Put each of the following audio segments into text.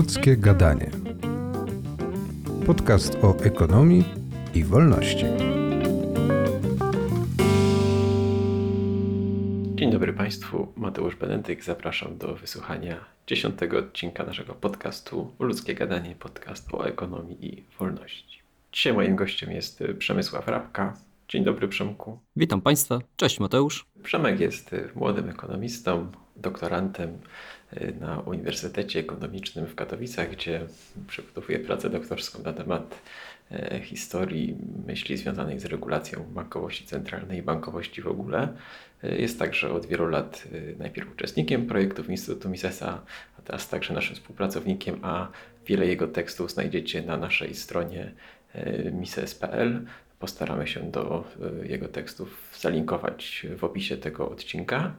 Ludzkie Gadanie. Podcast o ekonomii i wolności. Dzień dobry Państwu, Mateusz Benedyk. Zapraszam do wysłuchania dziesiątego odcinka naszego podcastu Ludzkie Gadanie, podcast o ekonomii i wolności. Dzisiaj moim gościem jest Przemysław Rabka. Dzień dobry Przemku. Witam Państwa, cześć Mateusz. Przemek jest młodym ekonomistą, doktorantem na Uniwersytecie Ekonomicznym w Katowicach, gdzie przygotowuje pracę doktorską na temat e, historii myśli związanej z regulacją bankowości centralnej i bankowości w ogóle. E, jest także od wielu lat e, najpierw uczestnikiem projektów Instytutu Misesa, a teraz także naszym współpracownikiem, a wiele jego tekstów znajdziecie na naszej stronie mises.pl. Postaramy się do jego tekstów zalinkować w opisie tego odcinka.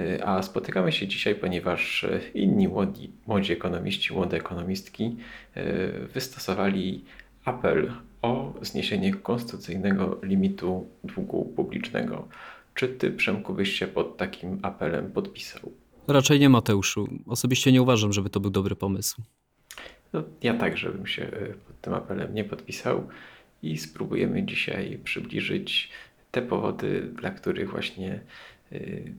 Y, a spotykamy się dzisiaj, ponieważ y, inni młodzi, młodzi ekonomiści, młode ekonomistki y, wystosowali apel o zniesienie konstytucyjnego limitu długu publicznego. Czy ty, Przemku, byś się pod takim apelem podpisał? Raczej nie, Mateuszu. Osobiście nie uważam, żeby to był dobry pomysł. No, ja także bym się pod tym apelem nie podpisał i spróbujemy dzisiaj przybliżyć te powody, dla których właśnie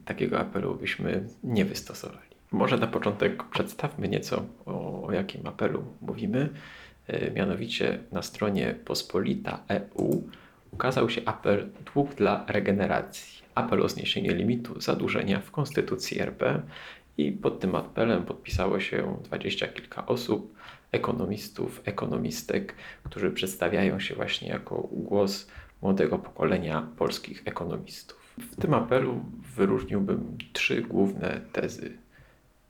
takiego apelu byśmy nie wystosowali. Może na początek przedstawmy nieco o, o jakim apelu mówimy. Y, mianowicie na stronie Pospolita EU ukazał się apel Dług dla regeneracji. Apel o zniesienie limitu zadłużenia w Konstytucji RP i pod tym apelem podpisało się dwadzieścia kilka osób, ekonomistów, ekonomistek, którzy przedstawiają się właśnie jako głos młodego pokolenia polskich ekonomistów. W tym apelu wyróżniłbym trzy główne tezy.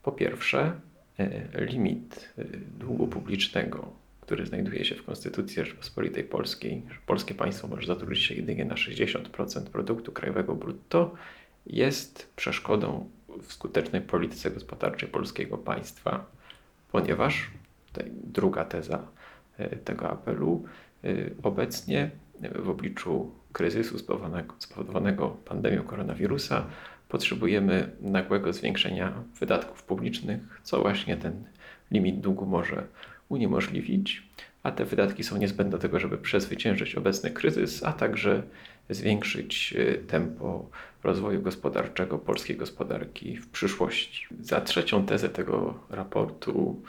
Po pierwsze, e, limit e, długu publicznego, który znajduje się w Konstytucji Rzeczypospolitej Polskiej, że polskie państwo może zadłużyć się jedynie na 60% produktu krajowego brutto, jest przeszkodą w skutecznej polityce gospodarczej polskiego państwa, ponieważ, tutaj druga teza e, tego apelu, obecnie w obliczu kryzysu spowodowanego, spowodowanego pandemią koronawirusa potrzebujemy nagłego zwiększenia wydatków publicznych, co właśnie ten limit długu może uniemożliwić, a te wydatki są niezbędne do tego, żeby przezwyciężyć obecny kryzys, a także zwiększyć e, tempo rozwoju gospodarczego polskiej gospodarki w przyszłości. Za trzecią tezę tego raportu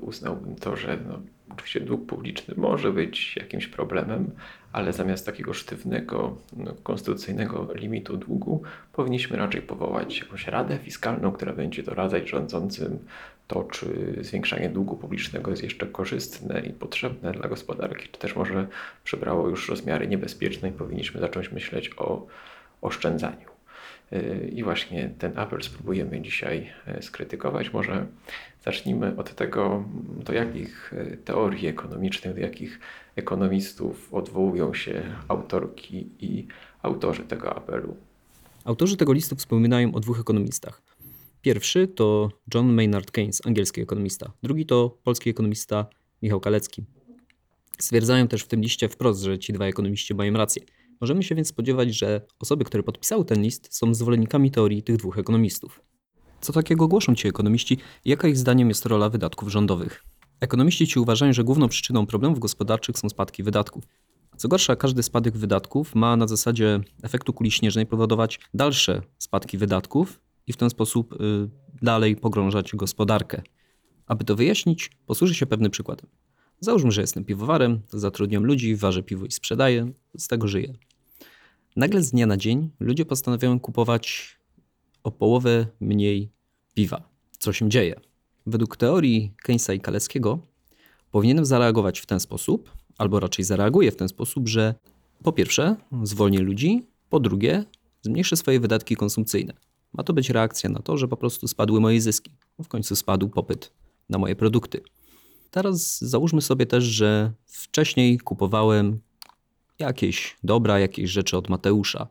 uznałbym to, że no, oczywiście dług publiczny może być jakimś problemem, ale zamiast takiego sztywnego, no, konstytucyjnego limitu długu, powinniśmy raczej powołać jakąś radę fiskalną, która będzie doradzać rządzącym to, czy zwiększanie długu publicznego jest jeszcze korzystne i potrzebne dla gospodarki, czy też może przybrało już rozmiary niebezpieczne i powinniśmy zacząć myśleć o oszczędzaniu. I właśnie ten apel spróbujemy dzisiaj e, skrytykować. Może zacznijmy od tego, do jakich e, teorii ekonomicznych, do jakich ekonomistów odwołują się autorki i autorzy tego apelu. Autorzy tego listu wspominają o dwóch ekonomistach. Pierwszy to John Maynard Keynes, angielski ekonomista. Drugi to polski ekonomista Michał Kalecki. Stwierdzają też w tym liście wprost, że ci dwaj ekonomiści mają rację. Możemy się więc spodziewać, że osoby, które podpisały ten list, są zwolennikami teorii tych dwóch ekonomistów. Co takiego głoszą ci ekonomiści jaka ich zdaniem jest rola wydatków rządowych? Ekonomiści ci uważają, że główną przyczyną problemów gospodarczych są spadki wydatków. Co gorsza, każdy spadek wydatków ma na zasadzie efektu kuli śnieżnej powodować dalsze spadki wydatków i w ten sposób y, dalej pogrążać gospodarkę. Aby to wyjaśnić, posłużę się pewnym przykładem. Załóżmy, że jestem piwowarem, zatrudniam ludzi, ważę piwo i sprzedaję, z tego żyję. Nagle z dnia na dzień ludzie postanawiają kupować o połowę mniej piwa. Co się dzieje? Według teorii Keynesa i Kaleckiego powinienem zareagować w ten sposób, albo raczej zareaguję w ten sposób, że po pierwsze zwolnię ludzi, po drugie zmniejszę swoje wydatki konsumpcyjne. Ma to być reakcja na to, że po prostu spadły moje zyski. W końcu spadł popyt na moje produkty. Teraz załóżmy sobie też, że wcześniej kupowałem jakieś dobra, jakieś rzeczy od Mateusza.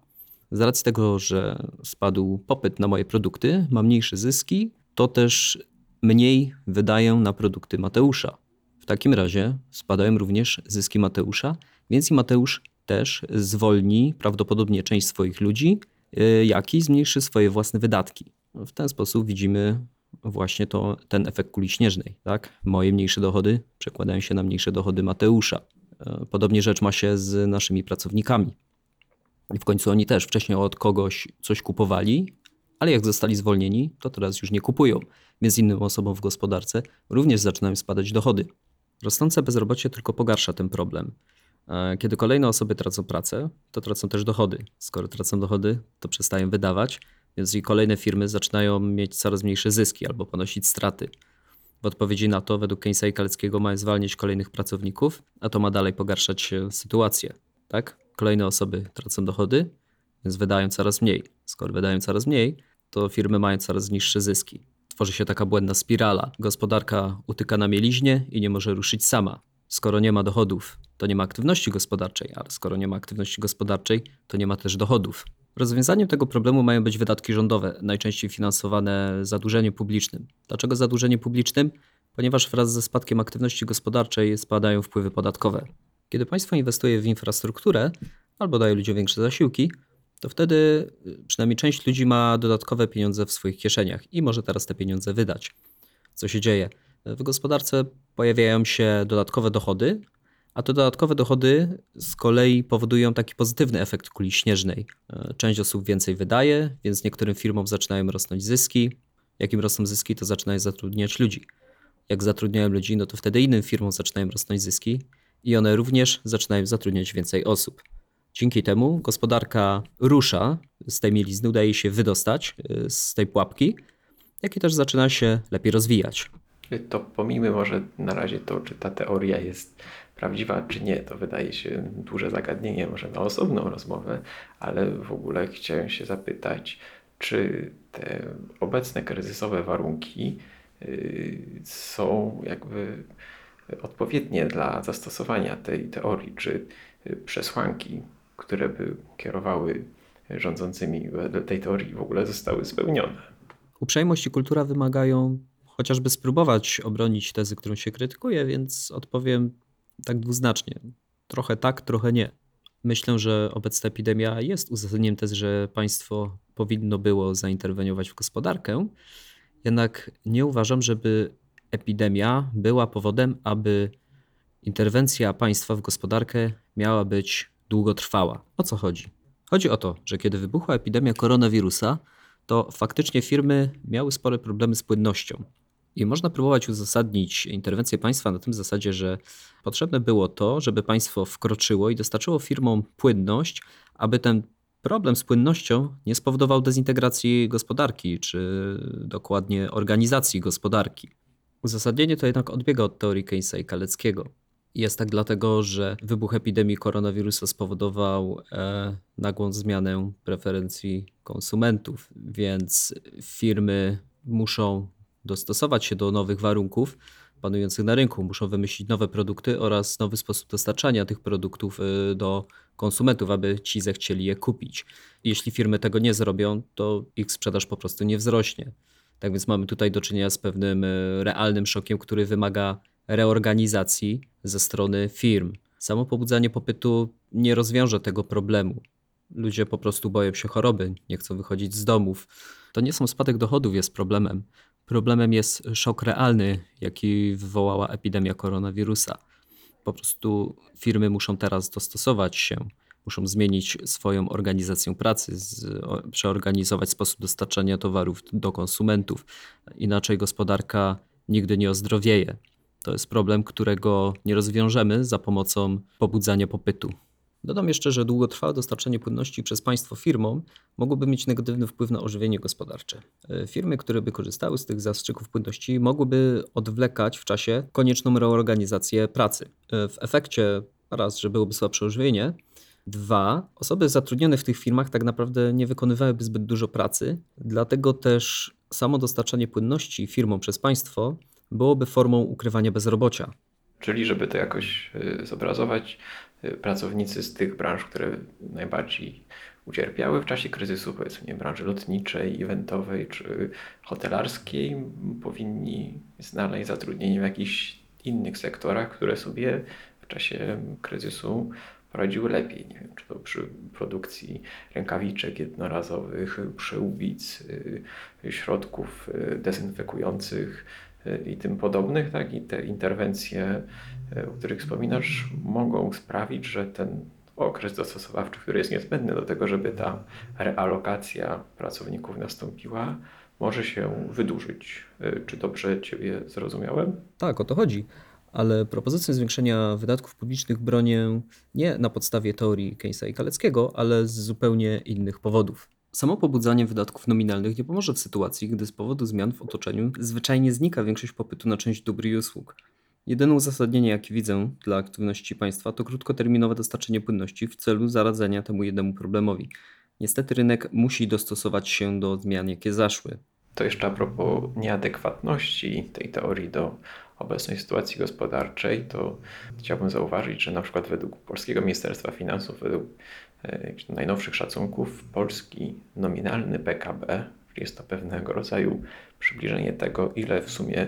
Z racji tego, że spadł popyt na moje produkty, mam mniejsze zyski, to też mniej wydaję na produkty Mateusza. W takim razie spadają również zyski Mateusza, więc i Mateusz też zwolni prawdopodobnie część swoich ludzi, y, jak i zmniejszy swoje własne wydatki. W ten sposób widzimy właśnie to, ten efekt kuli śnieżnej. Tak? Moje mniejsze dochody przekładają się na mniejsze dochody Mateusza. E, Podobnie rzecz ma się z naszymi pracownikami. I w końcu oni też wcześniej od kogoś coś kupowali, ale jak zostali zwolnieni, to teraz już nie kupują, więc innym osobom w gospodarce również zaczynają spadać dochody. Rosnące bezrobocie tylko pogarsza ten problem. E, Kiedy kolejne osoby tracą pracę, to tracą też dochody. Skoro tracą dochody, to przestają wydawać, więc i kolejne firmy zaczynają mieć coraz mniejsze zyski albo ponosić straty. W odpowiedzi na to, według Keynesa i Kaleckiego, ma zwalniać kolejnych pracowników, a to ma dalej pogarszać e, sytuację. Tak? Kolejne osoby tracą dochody, więc wydają coraz mniej. Skoro wydają coraz mniej, to firmy mają coraz niższe zyski. Tworzy się taka błędna spirala. Gospodarka utyka na mieliźnie i nie może ruszyć sama. Skoro nie ma dochodów, to nie ma aktywności gospodarczej, a skoro nie ma aktywności gospodarczej, to nie ma też dochodów. Rozwiązaniem tego problemu mają być wydatki rządowe, najczęściej finansowane zadłużeniem publicznym. Dlaczego zadłużeniem publicznym? Ponieważ wraz ze spadkiem aktywności gospodarczej spadają wpływy podatkowe. Kiedy państwo inwestuje w infrastrukturę albo daje ludziom większe zasiłki, to wtedy y, przynajmniej część ludzi ma dodatkowe pieniądze w swoich kieszeniach i może teraz te pieniądze wydać. Co się dzieje? W gospodarce pojawiają się dodatkowe dochody, a te dodatkowe dochody z kolei powodują taki pozytywny efekt kuli śnieżnej. E, Część osób więcej wydaje, więc niektórym firmom zaczynają rosnąć zyski. Jak im rosną zyski, to zaczynają zatrudniać ludzi. Jak zatrudniają ludzi, no to wtedy innym firmom zaczynają rosnąć zyski i one również zaczynają zatrudniać więcej osób. Dzięki temu gospodarka rusza z tej mielizny, udaje się wydostać y, z tej pułapki, jak i też zaczyna się lepiej rozwijać. To pomijmy może na razie to, czy ta teoria jest prawdziwa, czy nie. To wydaje się duże zagadnienie, może na osobną rozmowę, ale w ogóle chciałem się zapytać, czy te obecne kryzysowe warunki y, są jakby odpowiednie dla zastosowania tej teorii, czy przesłanki, które by kierowały rządzącymi tej teorii w ogóle zostały spełnione. Uprzejmość i kultura wymagają chociażby spróbować obronić tezy, którą się krytykuje, więc odpowiem tak dwuznacznie. Trochę tak, trochę nie. Myślę, że obecna epidemia jest uzasadnieniem tezy, że państwo powinno było zainterweniować w gospodarkę, jednak nie uważam, żeby epidemia była powodem, aby interwencja państwa w gospodarkę miała być długotrwała. O co chodzi? Chodzi o to, że kiedy wybuchła epidemia koronawirusa, to faktycznie firmy miały spore problemy z płynnością. I można próbować uzasadnić interwencję państwa na tym zasadzie, że potrzebne było to, żeby państwo wkroczyło i dostarczyło firmom płynność, aby ten problem z płynnością nie spowodował dezintegracji gospodarki, czy dokładnie organizacji gospodarki. Uzasadnienie to jednak odbiega od teorii Keynesa i Kaleckiego. Jest tak dlatego, że wybuch epidemii koronawirusa spowodował e, nagłą zmianę preferencji konsumentów, więc firmy muszą dostosować się do nowych warunków panujących na rynku, muszą wymyślić nowe produkty oraz nowy sposób dostarczania tych produktów e, do konsumentów, aby ci zechcieli je kupić. Jeśli firmy tego nie zrobią, to ich sprzedaż po prostu nie wzrośnie. Tak więc mamy tutaj do czynienia z pewnym e, realnym szokiem, który wymaga reorganizacji ze strony firm. Samo pobudzanie popytu nie rozwiąże tego problemu. Ludzie po prostu boją się choroby, nie chcą wychodzić z domów. To nie sam spadek dochodów jest problemem. Problemem jest szok realny, jaki wywołała epidemia koronawirusa. Po prostu firmy muszą teraz dostosować się, muszą zmienić swoją organizację pracy, przeorganizować sposób dostarczania towarów do konsumentów. Inaczej gospodarka nigdy nie ozdrowieje. To jest problem, którego nie rozwiążemy za pomocą pobudzania popytu. Dodam jeszcze, że długotrwałe dostarczanie płynności przez państwo firmom mogłoby mieć negatywny wpływ na ożywienie gospodarcze. E, Firmy, które by korzystały z tych zastrzyków płynności, mogłyby odwlekać w czasie konieczną reorganizację pracy. E, W efekcie raz, że byłoby słabsze ożywienie, dwa, osoby zatrudnione w tych firmach tak naprawdę nie wykonywałyby zbyt dużo pracy, dlatego też samo dostarczanie płynności firmom przez państwo byłoby formą ukrywania bezrobocia. Czyli, żeby to jakoś y, zobrazować, pracownicy z tych branż, które najbardziej ucierpiały w czasie kryzysu, powiedzmy branży lotniczej, eventowej czy hotelarskiej, powinni znaleźć zatrudnienie w jakichś innych sektorach, które sobie w czasie kryzysu radziły lepiej. Nie wiem, czy to przy produkcji rękawiczek jednorazowych, przyłbic, y, środków y, dezynfekujących y, i tym podobnych, tak? I te interwencje, o których wspominasz, mogą sprawić, że ten okres dostosowawczy, który jest niezbędny do tego, żeby ta realokacja pracowników nastąpiła, może się wydłużyć. Czy dobrze Ciebie zrozumiałem? Tak, o to chodzi. Ale propozycję zwiększenia wydatków publicznych bronię nie na podstawie teorii Keynesa i Kaleckiego, ale z zupełnie innych powodów. Samo pobudzanie wydatków nominalnych nie pomoże w sytuacji, gdy z powodu zmian w otoczeniu zwyczajnie znika większość popytu na część dóbr i usług. Jedyne uzasadnienie, jakie widzę dla aktywności państwa, to krótkoterminowe dostarczenie płynności w celu zaradzenia temu jednemu problemowi. Niestety rynek musi dostosować się do zmian, jakie zaszły. To jeszcze a propos nieadekwatności tej teorii do obecnej sytuacji gospodarczej, to chciałbym zauważyć, że na przykład według Polskiego Ministerstwa Finansów, według e, najnowszych szacunków, polski nominalny PKB, czyli jest to pewnego rodzaju przybliżenie tego, ile w sumie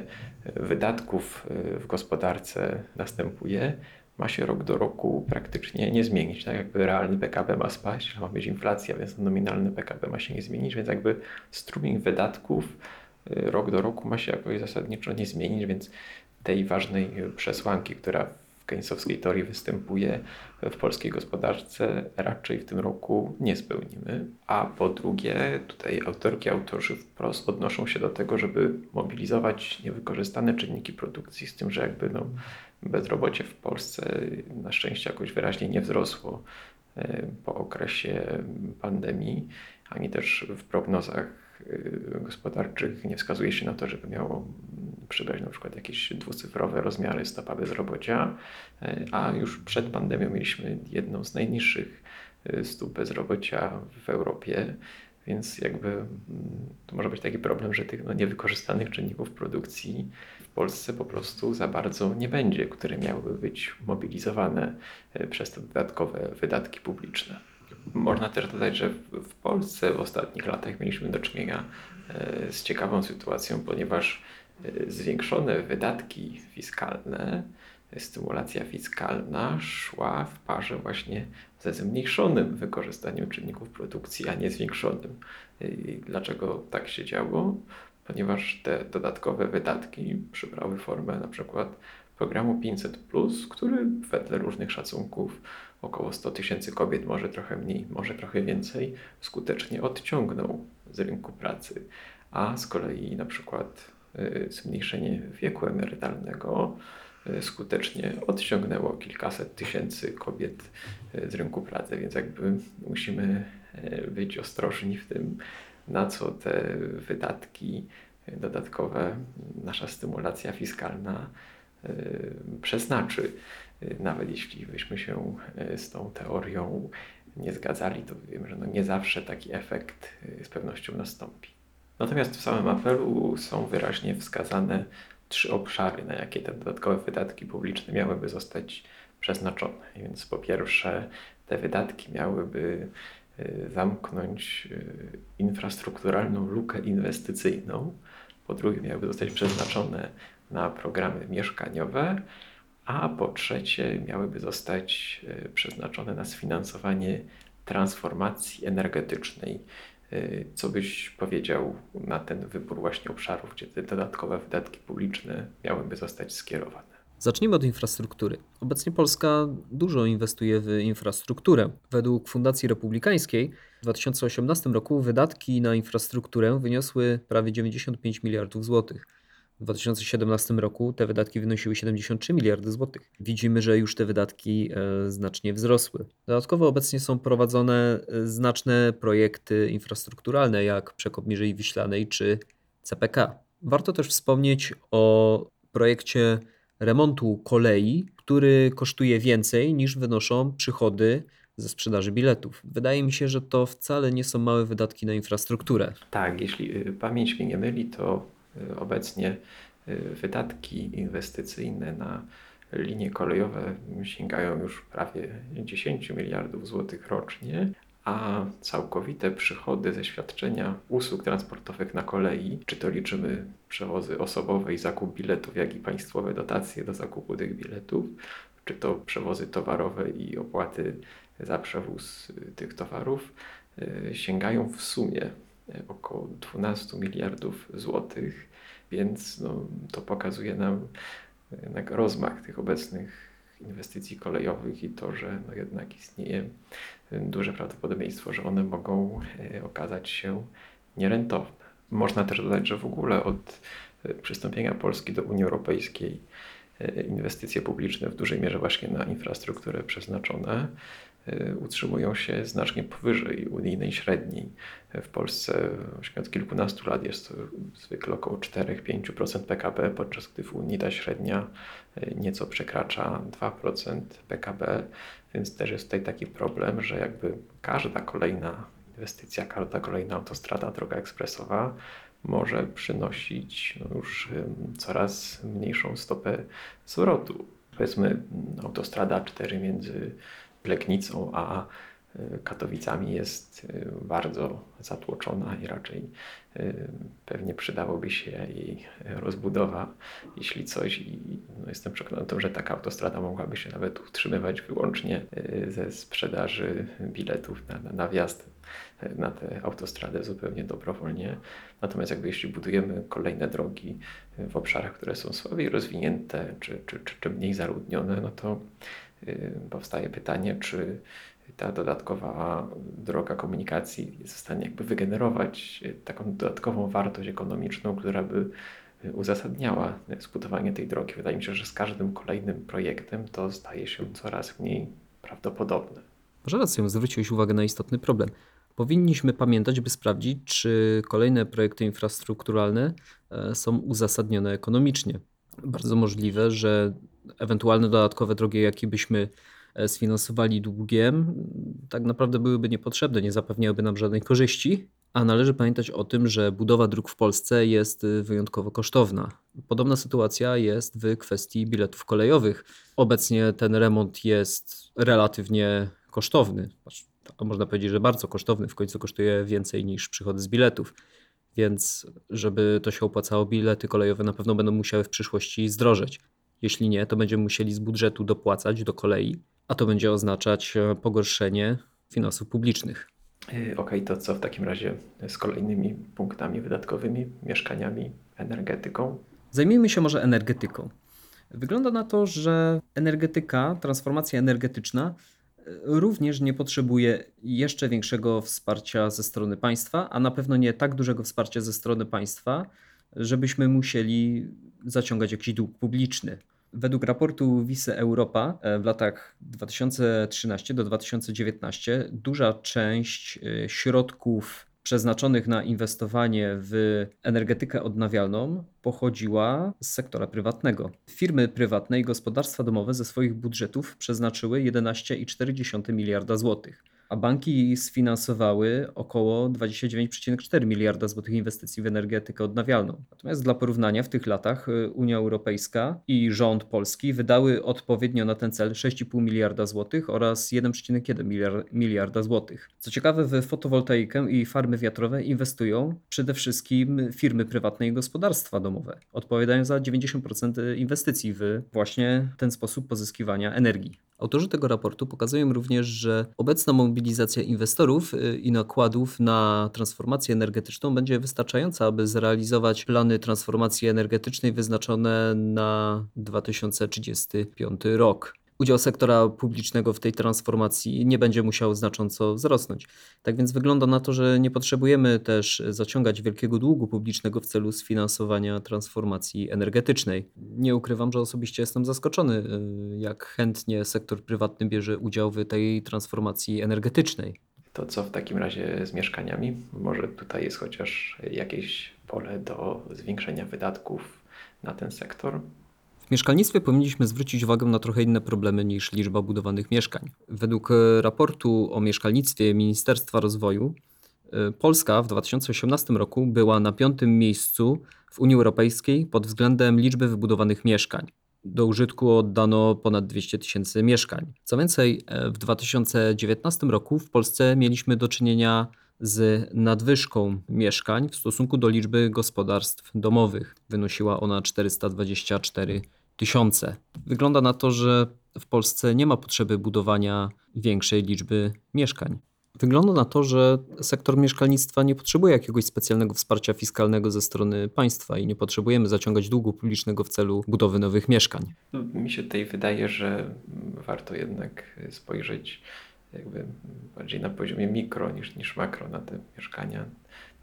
wydatków e, w gospodarce następuje, ma się rok do roku praktycznie nie zmienić. Tak jakby realny PKB ma spaść, ma być inflacja, więc nominalny PKB ma się nie zmienić, więc jakby strumień wydatków y, rok do roku ma się jakoś zasadniczo nie zmienić, więc tej ważnej przesłanki, która keynesowskiej teorii występuje w polskiej gospodarce, raczej w tym roku nie spełnimy. A po drugie, tutaj autorki, autorzy wprost odnoszą się do tego, żeby mobilizować niewykorzystane czynniki produkcji, z tym, że jakby no, bezrobocie w Polsce na szczęście jakoś wyraźnie nie wzrosło e, po okresie pandemii, ani też w prognozach gospodarczych nie wskazuje się na to, żeby miało przybrać na przykład jakieś dwucyfrowe rozmiary stopa bezrobocia, e, a już przed pandemią mieliśmy jedną z najniższych stóp bezrobocia w Europie. Więc jakby mm, to może być taki problem, że tych no, niewykorzystanych czynników produkcji w Polsce po prostu za bardzo nie będzie, które miałyby być mobilizowane przez te dodatkowe wydatki publiczne. Można też dodać, że w Polsce w ostatnich latach mieliśmy do czynienia e, z ciekawą sytuacją, ponieważ e, zwiększone wydatki fiskalne stymulacja fiskalna szła w parze właśnie ze zmniejszonym wykorzystaniem czynników produkcji, a nie zwiększonym. I dlaczego tak się działo? Ponieważ te dodatkowe wydatki przybrały formę na przykład programu 500, który wedle różnych szacunków około 100 tysięcy kobiet, może trochę mniej, może trochę więcej, skutecznie odciągnął z rynku pracy. A z kolei na przykład y, zmniejszenie wieku emerytalnego E, skutecznie odciągnęło kilkaset tysięcy kobiet e, z rynku pracy, więc jakby musimy być ostrożni w tym, na co te wydatki dodatkowe, nasza stymulacja fiskalna przeznaczy. Nawet jeśli byśmy się z tą teorią nie zgadzali, to wiemy, że no nie zawsze taki efekt z pewnością nastąpi. Natomiast w samym apelu są wyraźnie wskazane trzy obszary, na jakie te dodatkowe wydatki publiczne miałyby zostać przeznaczone. Więc po pierwsze, te wydatki miałyby y, zamknąć y, infrastrukturalną lukę inwestycyjną. Po drugie, miałyby zostać przeznaczone na programy mieszkaniowe, a po trzecie, miałyby zostać y, przeznaczone na sfinansowanie transformacji energetycznej Y, co byś powiedział na ten wybór właśnie obszarów, gdzie te dodatkowe wydatki publiczne miałyby zostać skierowane? Zacznijmy od infrastruktury. Obecnie Polska dużo inwestuje w infrastrukturę. Według Fundacji Republikańskiej w 2018 roku wydatki na infrastrukturę wyniosły prawie 95 miliardów złotych. W 2017 roku te wydatki wynosiły 73 miliardy złotych. Widzimy, że już te wydatki e, znacznie wzrosły. Dodatkowo obecnie są prowadzone e, znaczne projekty infrastrukturalne, jak przekop Mierzei Wiślanej czy CPK. Warto też wspomnieć o projekcie remontu kolei, który kosztuje więcej niż wynoszą przychody ze sprzedaży biletów. Wydaje mi się, że to wcale nie są małe wydatki na infrastrukturę. Tak, jeśli y, pamięć mnie nie myli, to obecnie y, wydatki inwestycyjne na linie kolejowe sięgają już prawie 10 miliardów złotych rocznie, a całkowite przychody ze świadczenia usług transportowych na kolei, czy to liczymy przewozy osobowe i zakup biletów, jak i państwowe dotacje do zakupu tych biletów, czy to przewozy towarowe i opłaty za przewóz y, tych towarów, y, sięgają w sumie y, około 12 miliardów złotych, więc no, to pokazuje nam jednak rozmach tych obecnych inwestycji kolejowych i to, że no jednak istnieje duże prawdopodobieństwo, że one mogą e, okazać się nierentowne. Można też dodać, że w ogóle od e, przystąpienia Polski do Unii Europejskiej e, inwestycje publiczne w dużej mierze właśnie na infrastrukturę przeznaczone utrzymują się znacznie powyżej unijnej średniej. W Polsce od kilkunastu lat jest to zwykle około 4-5% PKB, podczas gdy w Unii ta średnia nieco przekracza 2% PKB, więc też jest tutaj taki problem, że jakby każda kolejna inwestycja, każda kolejna autostrada, droga ekspresowa może przynosić no już coraz mniejszą stopę zwrotu. Powiedzmy, autostrada 4 między Legnicą a y, Katowicami jest y, bardzo zatłoczona i raczej y, pewnie przydałoby się jej rozbudowa, jeśli coś. I no jestem przekonany, że taka autostrada mogłaby się nawet utrzymywać wyłącznie ze sprzedaży biletów na, na, na wjazd na tę autostradę zupełnie dobrowolnie. Natomiast jakby jeśli budujemy kolejne drogi w obszarach, które są słabiej rozwinięte czy, czy, czy, czy mniej zaludnione, no to powstaje pytanie, czy ta dodatkowa droga komunikacji jest w stanie jakby wygenerować taką dodatkową wartość ekonomiczną, która by uzasadniała zbudowanie tej drogi. Wydaje mi się, że z każdym kolejnym projektem to staje się coraz mniej prawdopodobne. Może rację, zwróciłeś uwagę na istotny problem. Powinniśmy pamiętać, by sprawdzić, czy kolejne projekty infrastrukturalne e, są uzasadnione ekonomicznie. Bardzo możliwe, że ewentualne dodatkowe drogi, jakie byśmy e, sfinansowali długiem, tak naprawdę byłyby niepotrzebne, nie zapewniałyby nam żadnej korzyści. A należy pamiętać o tym, że budowa dróg w Polsce jest y, wyjątkowo kosztowna. Podobna sytuacja jest w kwestii biletów kolejowych. Obecnie ten remont jest relatywnie kosztowny. A można powiedzieć, że bardzo kosztowny, w końcu kosztuje więcej niż przychody z biletów. Więc, żeby to się opłacało, bilety kolejowe na pewno będą musiały w przyszłości zdrożeć. Jeśli nie, to będziemy musieli z budżetu dopłacać do kolei, a to będzie oznaczać e, pogorszenie finansów publicznych. E, ok, to co w takim razie z kolejnymi punktami wydatkowymi, mieszkaniami, energetyką? Zajmijmy się może energetyką. Wygląda na to, że energetyka, transformacja energetyczna również nie potrzebuje jeszcze większego wsparcia ze strony państwa, a na pewno nie tak dużego wsparcia ze strony państwa, żebyśmy musieli zaciągać jakiś dług publiczny. Według raportu Wice Europa e, w latach 2013 do 2019 duża część e, środków przeznaczonych na inwestowanie w energetykę odnawialną pochodziła z sektora prywatnego. Firmy prywatne i gospodarstwa domowe ze swoich budżetów przeznaczyły 11,4 miliarda złotych a banki sfinansowały około 29,4 miliarda złotych inwestycji w energetykę odnawialną. Natomiast dla porównania w tych latach y, Unia Europejska i rząd polski wydały odpowiednio na ten cel 6,5 miliarda złotych oraz 1,1 miliarda złotych. Co ciekawe, w fotowoltaikę i farmy wiatrowe inwestują przede wszystkim firmy prywatne i gospodarstwa domowe, odpowiadają za 90% inwestycji w właśnie ten sposób pozyskiwania energii. Autorzy tego raportu pokazują również, że obecna mobilizacja inwestorów y, i nakładów na transformację energetyczną będzie wystarczająca, aby zrealizować plany transformacji energetycznej wyznaczone na 2035 rok udział sektora publicznego w tej transformacji nie będzie musiał znacząco wzrosnąć. Tak więc wygląda na to, że nie potrzebujemy też zaciągać wielkiego długu publicznego w celu sfinansowania transformacji energetycznej. Nie ukrywam, że osobiście jestem zaskoczony, y, jak chętnie sektor prywatny bierze udział w tej transformacji energetycznej. To co w takim razie z mieszkaniami? Może tutaj jest chociaż jakieś pole do zwiększenia wydatków na ten sektor? W mieszkalnictwie powinniśmy zwrócić uwagę na trochę inne problemy niż liczba budowanych mieszkań. Według e, raportu o mieszkalnictwie Ministerstwa Rozwoju e, Polska w 2018 roku była na piątym miejscu w Unii Europejskiej pod względem liczby wybudowanych mieszkań. do użytku oddano ponad 200 tysięcy mieszkań. Co więcej, e, w 2019 roku w Polsce mieliśmy do czynienia z nadwyżką mieszkań w stosunku do liczby gospodarstw domowych. Wynosiła ona 424 tysiące. Wygląda na to, że w Polsce nie ma potrzeby budowania większej liczby mieszkań. Wygląda na to, że sektor mieszkalnictwa nie potrzebuje jakiegoś specjalnego wsparcia fiskalnego ze strony państwa i nie potrzebujemy zaciągać długu publicznego w celu budowy nowych mieszkań. No, Mi się tutaj wydaje, że warto jednak spojrzeć jakby bardziej na poziomie mikro niż, niż makro na te mieszkania.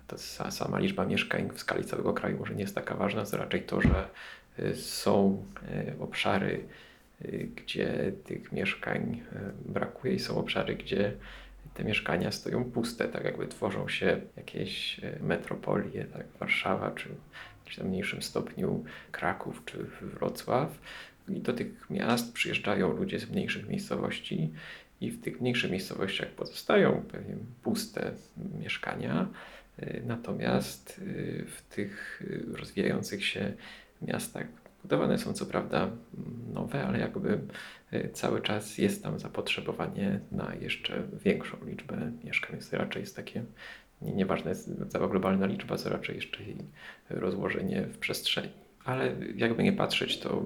To sa- sama liczba mieszkań w skali całego kraju może nie jest taka ważna, to raczej to, że są y, obszary, y, gdzie tych mieszkań y, brakuje i są obszary, gdzie te mieszkania stoją puste, tak jakby tworzą się jakieś y, metropolie, tak Warszawa, czy w mniejszym stopniu Kraków, czy Wrocław. I do tych miast przyjeżdżają ludzie z mniejszych miejscowości i w tych mniejszych miejscowościach pozostają pewnie puste mieszkania, y, natomiast y, w tych y, rozwijających się miastach budowane są co prawda nowe, ale jakby y, cały czas jest tam zapotrzebowanie na jeszcze większą liczbę mieszkań, więc raczej jest takie nie, nieważne jest cała globalna liczba, co raczej jeszcze jej rozłożenie w przestrzeni. Ale jakby nie patrzeć, to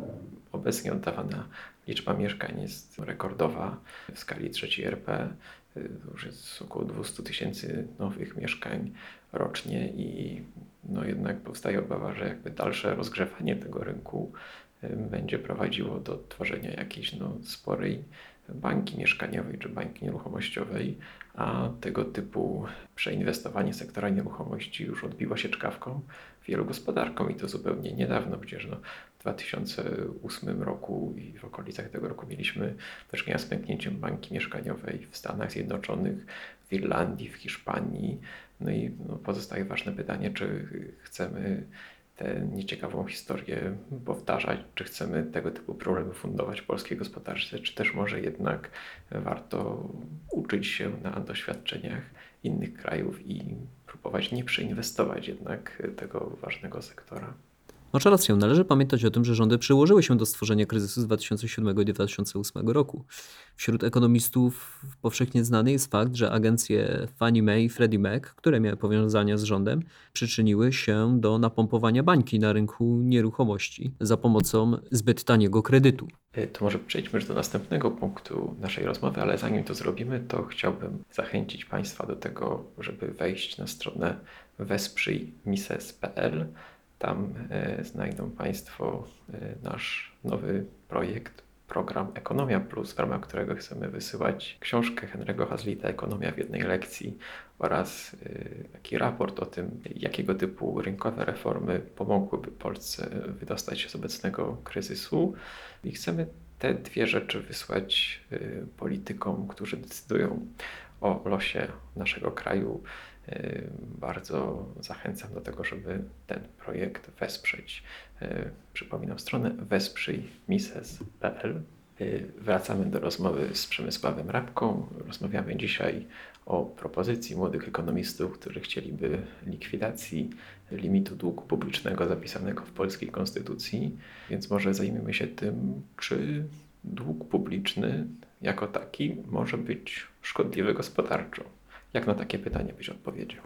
obecnie oddawana liczba mieszkań jest rekordowa w skali trzeciej RP. Y, To już jest około 200 tysięcy nowych mieszkań rocznie i no jednak powstaje obawa, że jakby dalsze rozgrzewanie tego rynku będzie prowadziło do tworzenia jakiejś no, sporej bańki mieszkaniowej czy bańki nieruchomościowej, a tego typu przeinwestowanie sektora nieruchomości już odbiło się czkawką wielu gospodarkom i to zupełnie niedawno, przecież no, w 2008 roku i w okolicach tego roku mieliśmy czynienia z pęknięciem bańki mieszkaniowej w Stanach Zjednoczonych, w Irlandii, w Hiszpanii. No i no, pozostaje ważne pytanie, czy chcemy tę nieciekawą historię powtarzać, czy chcemy tego typu problemy fundować polskiej gospodarce, czy też może jednak warto uczyć się na doświadczeniach innych krajów i próbować nie przeinwestować jednak tego ważnego sektora. Masz rację, należy pamiętać o tym, że rządy przyłożyły się do stworzenia kryzysu z 2007 i 2008 roku. Wśród ekonomistów powszechnie znany jest fakt, że agencje Fannie Mae i Freddie Mac, które miały powiązania z rządem, przyczyniły się do napompowania bańki na rynku nieruchomości za pomocą zbyt taniego kredytu. Y, To może przejdźmy już do następnego punktu naszej rozmowy, ale zanim to zrobimy, to chciałbym zachęcić Państwa do tego, żeby wejść na stronę wesprzyjmises.pl. Tam e, znajdą Państwo e, nasz nowy projekt, program Ekonomia Plus, w ramach którego chcemy wysyłać książkę Henry'ego Hazlita Ekonomia w jednej lekcji oraz e, taki raport o tym, jakiego typu rynkowe reformy pomogłyby Polsce wydostać się z obecnego kryzysu. I chcemy te dwie rzeczy wysłać politykom, którzy decydują o losie naszego kraju. Y, Bardzo zachęcam do tego, żeby ten projekt wesprzeć. Y, Przypominam stronę wesprzyjmises.pl. Y, Wracamy do rozmowy z Przemysławem Rabką. Rozmawiamy dzisiaj o propozycji młodych ekonomistów, którzy chcieliby likwidacji limitu długu publicznego zapisanego w polskiej konstytucji. Więc może zajmiemy się tym, czy dług publiczny jako taki może być szkodliwy gospodarczo. Jak na takie pytanie byś odpowiedział?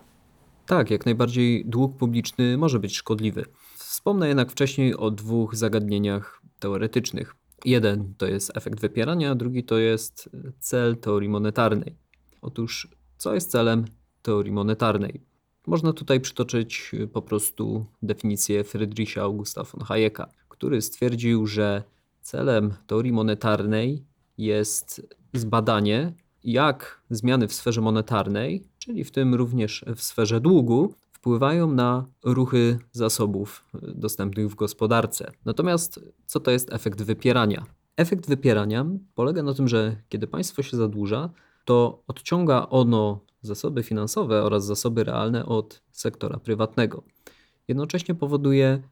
Tak, jak najbardziej dług publiczny może być szkodliwy. Wspomnę jednak wcześniej o dwóch zagadnieniach teoretycznych. Jeden to jest efekt wypierania, a drugi to jest cel teorii monetarnej. Otóż, co jest celem teorii monetarnej? Można tutaj przytoczyć y, po prostu definicję Friedricha Augusta von Hayeka, który stwierdził, że celem teorii monetarnej jest zbadanie, jak zmiany w sferze monetarnej, czyli w tym również w sferze długu, wpływają na ruchy zasobów y, dostępnych w gospodarce. Natomiast co to jest efekt wypierania? Efekt wypierania polega na tym, że kiedy państwo się zadłuża, to odciąga ono zasoby finansowe oraz zasoby realne od sektora prywatnego. Jednocześnie powoduje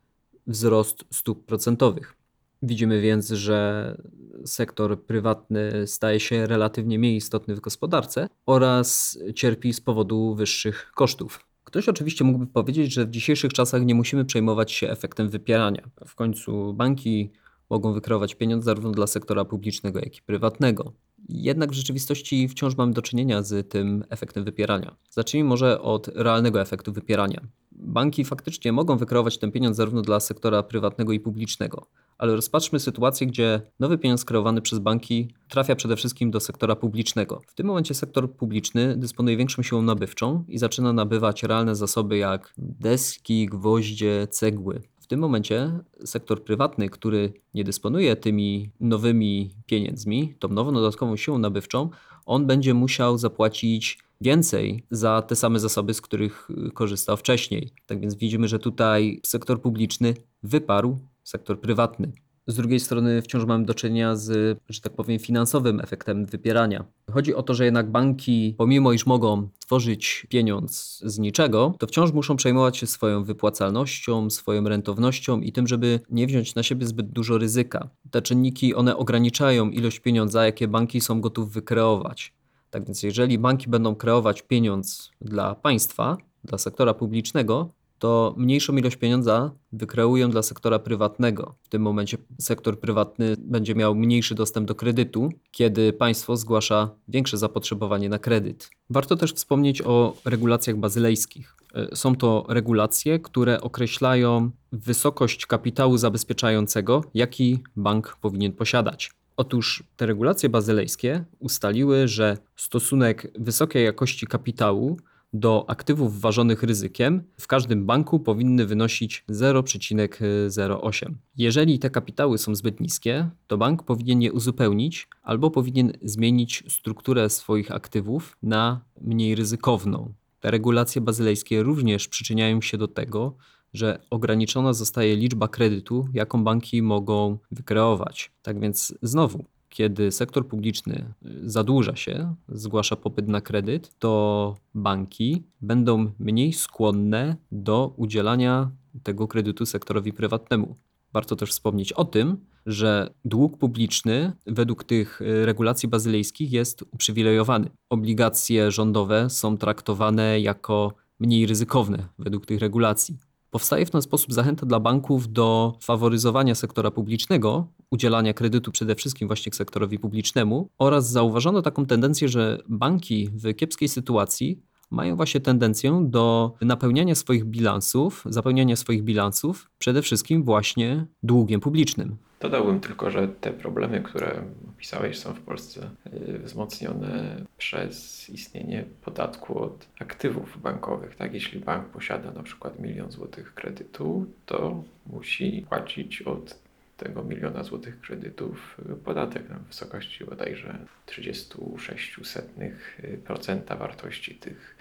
wzrost stóp procentowych. Widzimy więc, że sektor prywatny staje się relatywnie mniej istotny w gospodarce oraz cierpi z powodu wyższych kosztów. Ktoś oczywiście mógłby powiedzieć, że w dzisiejszych czasach nie musimy przejmować się efektem wypierania. W końcu banki mogą wykreować pieniądz zarówno dla sektora publicznego, jak i prywatnego. Jednak w rzeczywistości wciąż mamy do czynienia z tym efektem wypierania. Zacznijmy może od realnego efektu wypierania. Banki faktycznie mogą wykreować ten pieniądz zarówno dla sektora prywatnego i publicznego, ale rozpatrzmy sytuację, gdzie nowy pieniądz kreowany przez banki trafia przede wszystkim do sektora publicznego. W tym momencie sektor publiczny dysponuje większą siłą nabywczą i zaczyna nabywać realne zasoby jak deski, gwoździe, cegły. W tym momencie sektor prywatny, który nie dysponuje tymi nowymi pieniędzmi, tą nową dodatkową siłą nabywczą, on będzie musiał zapłacić więcej za te same zasoby, z których korzystał wcześniej. Tak więc widzimy, że tutaj sektor publiczny wyparł sektor prywatny. Z drugiej strony wciąż mamy do czynienia z, że tak powiem, finansowym efektem wypierania. Chodzi o to, że jednak banki, pomimo iż mogą tworzyć pieniądz z niczego, to wciąż muszą przejmować się swoją wypłacalnością, swoją rentownością i tym, żeby nie wziąć na siebie zbyt dużo ryzyka. Te czynniki, one ograniczają ilość pieniądza, jakie banki są gotów wykreować. Tak więc jeżeli banki będą kreować pieniądz dla państwa, dla sektora publicznego, to mniejszą ilość pieniądza wykreują dla sektora prywatnego. W tym momencie sektor prywatny będzie miał mniejszy dostęp do kredytu, kiedy państwo zgłasza większe zapotrzebowanie na kredyt. Warto też wspomnieć o regulacjach bazylejskich. E, Są to regulacje, które określają wysokość kapitału zabezpieczającego, jaki bank powinien posiadać. Otóż te regulacje bazylejskie ustaliły, że stosunek wysokiej jakości kapitału do aktywów ważonych ryzykiem w każdym banku powinny wynosić 0,08. Jeżeli te kapitały są zbyt niskie, to bank powinien je uzupełnić albo powinien zmienić strukturę swoich aktywów na mniej ryzykowną. Te regulacje bazylejskie również przyczyniają się do tego, że ograniczona zostaje liczba kredytu, jaką banki mogą wykreować. Tak więc znowu, kiedy sektor publiczny y, zadłuża się, zgłasza popyt na kredyt, to banki będą mniej skłonne do udzielania tego kredytu sektorowi prywatnemu. Warto też wspomnieć o tym, że dług publiczny według tych y, regulacji bazylejskich jest uprzywilejowany. Obligacje rządowe są traktowane jako mniej ryzykowne według tych regulacji. Powstaje w ten sposób zachęta dla banków do faworyzowania sektora publicznego, udzielania kredytu przede wszystkim właśnie sektorowi publicznemu oraz zauważono taką tendencję, że banki w kiepskiej sytuacji mają właśnie tendencję do napełniania swoich bilansów, zapełniania swoich bilansów przede wszystkim właśnie długiem publicznym. Dodałbym tylko, że te problemy, które opisałeś, są w Polsce y, wzmocnione przez istnienie podatku od aktywów bankowych. Tak? Jeśli bank posiada na przykład milion złotych kredytu, to musi płacić od tego miliona złotych kredytów podatek w wysokości bodajże 36% wartości tych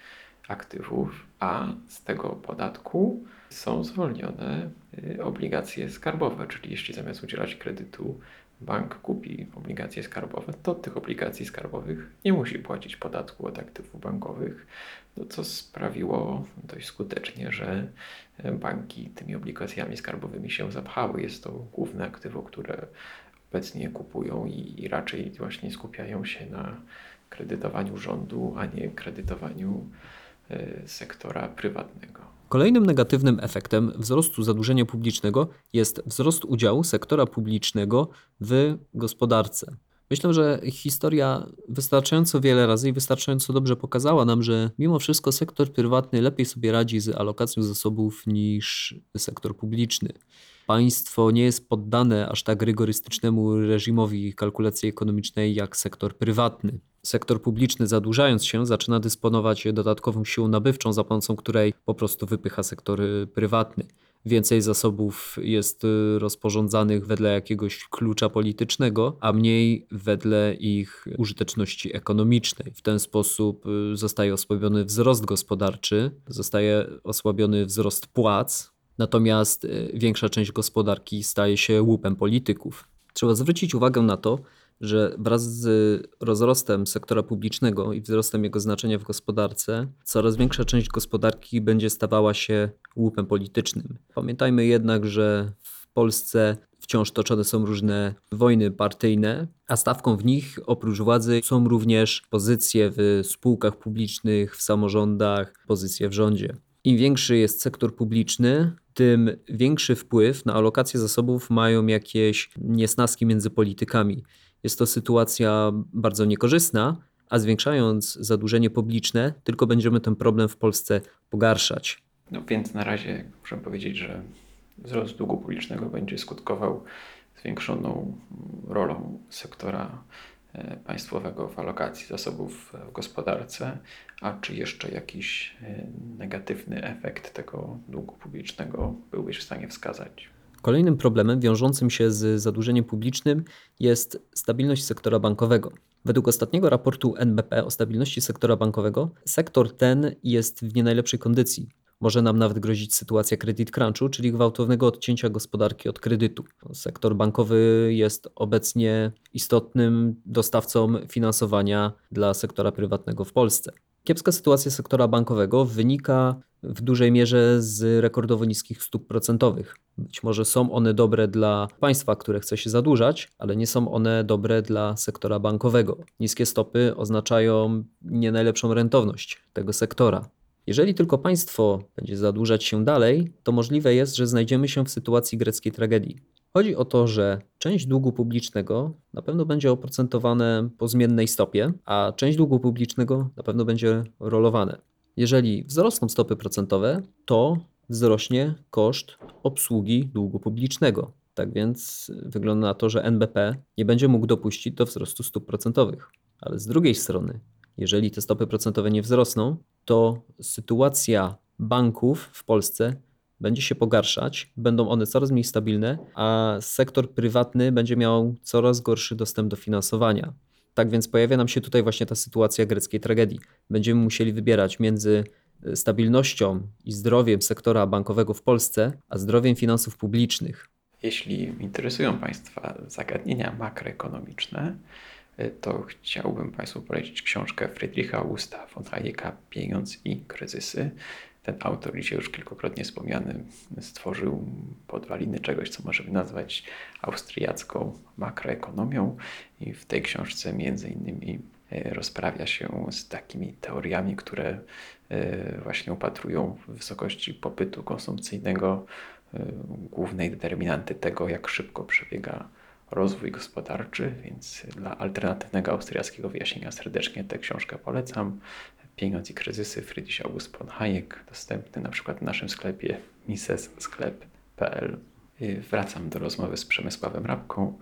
aktywów, a z tego podatku są zwolnione obligacje skarbowe, czyli jeśli zamiast udzielać kredytu bank kupi obligacje skarbowe, to tych obligacji skarbowych nie musi płacić podatku od aktywów bankowych, no co sprawiło dość skutecznie, że e, banki tymi obligacjami skarbowymi się zapchały. Jest to główne aktywo, które obecnie kupują i, i raczej właśnie skupiają się na kredytowaniu rządu, a nie kredytowaniu e, sektora prywatnego. Kolejnym negatywnym efektem wzrostu zadłużenia publicznego jest wzrost udziału sektora publicznego w gospodarce. Myślę, że historia wystarczająco wiele razy i wystarczająco dobrze pokazała nam, że mimo wszystko sektor prywatny lepiej sobie radzi z alokacją zasobów niż sektor publiczny. Państwo nie jest poddane aż tak rygorystycznemu reżimowi kalkulacji ekonomicznej jak sektor prywatny. Sektor publiczny zadłużając się zaczyna dysponować dodatkową siłą nabywczą, za pomocą której po prostu wypycha sektor prywatny. Więcej zasobów jest y, rozporządzanych wedle jakiegoś klucza politycznego, a mniej wedle ich użyteczności ekonomicznej. W ten sposób y, zostaje osłabiony wzrost gospodarczy, zostaje osłabiony wzrost płac, natomiast y, większa część gospodarki staje się łupem polityków. Trzeba zwrócić uwagę na to, że wraz z rozrostem sektora publicznego i wzrostem jego znaczenia w gospodarce, coraz większa część gospodarki będzie stawała się łupem politycznym. Pamiętajmy jednak, że w Polsce wciąż toczone są różne wojny partyjne, a stawką w nich oprócz władzy są również pozycje w spółkach publicznych, w samorządach, pozycje w rządzie. Im większy jest sektor publiczny, tym większy wpływ na alokację zasobów mają jakieś niesnaski między politykami. Jest to sytuacja bardzo niekorzystna, a zwiększając zadłużenie publiczne, tylko będziemy ten problem w Polsce pogarszać. No więc na razie muszę powiedzieć, że wzrost długu publicznego będzie skutkował zwiększoną rolą sektora e, państwowego w alokacji zasobów w gospodarce, a czy jeszcze jakiś e, negatywny efekt tego długu publicznego byłbyś w stanie wskazać? Kolejnym problemem wiążącym się z zadłużeniem publicznym jest stabilność sektora bankowego. Według ostatniego raportu NBP o stabilności sektora bankowego, sektor ten jest w nie najlepszej kondycji. Może nam nawet grozić sytuacja credit crunchu, czyli gwałtownego odcięcia gospodarki od kredytu. Sektor bankowy jest obecnie istotnym dostawcą finansowania dla sektora prywatnego w Polsce. Kiepska sytuacja sektora bankowego wynika w dużej mierze z rekordowo niskich stóp procentowych. Być może są one dobre dla państwa, które chce się zadłużać, ale nie są one dobre dla sektora bankowego. Niskie stopy oznaczają nie najlepszą rentowność tego sektora. Jeżeli tylko państwo będzie zadłużać się dalej, to możliwe jest, że znajdziemy się w sytuacji greckiej tragedii. Chodzi o to, że część długu publicznego na pewno będzie oprocentowane po zmiennej stopie, a część długu publicznego na pewno będzie rolowane. Jeżeli wzrosną stopy procentowe, to wzrośnie koszt obsługi długu publicznego. Tak więc wygląda na to, że NBP nie będzie mógł dopuścić do wzrostu stóp procentowych. Ale z drugiej strony, jeżeli te stopy procentowe nie wzrosną, to sytuacja banków w Polsce będzie się pogarszać, będą one coraz mniej stabilne, a sektor prywatny będzie miał coraz gorszy dostęp do finansowania. Tak więc pojawia nam się tutaj właśnie ta sytuacja greckiej tragedii. Będziemy musieli wybierać między stabilnością i zdrowiem sektora bankowego w Polsce, a zdrowiem finansów publicznych. Jeśli interesują Państwa zagadnienia makroekonomiczne, to chciałbym Państwu polecić książkę Friedricha Augusta von Hayeka Pieniądz i kryzysy. Ten autor, dzisiaj już kilkukrotnie wspomniany, stworzył podwaliny czegoś, co możemy nazwać austriacką makroekonomią i w tej książce między innymi rozprawia się z takimi teoriami, które właśnie upatrują w wysokości popytu konsumpcyjnego głównej determinanty tego, jak szybko przebiega rozwój gospodarczy, więc dla alternatywnego austriackiego wyjaśnienia serdecznie tę książkę polecam. Pieniądz i kryzysy Friedrich August von Hayek, dostępny na przykład w naszym sklepie misessklep.pl. Wracam do rozmowy z Przemysławem Rabką.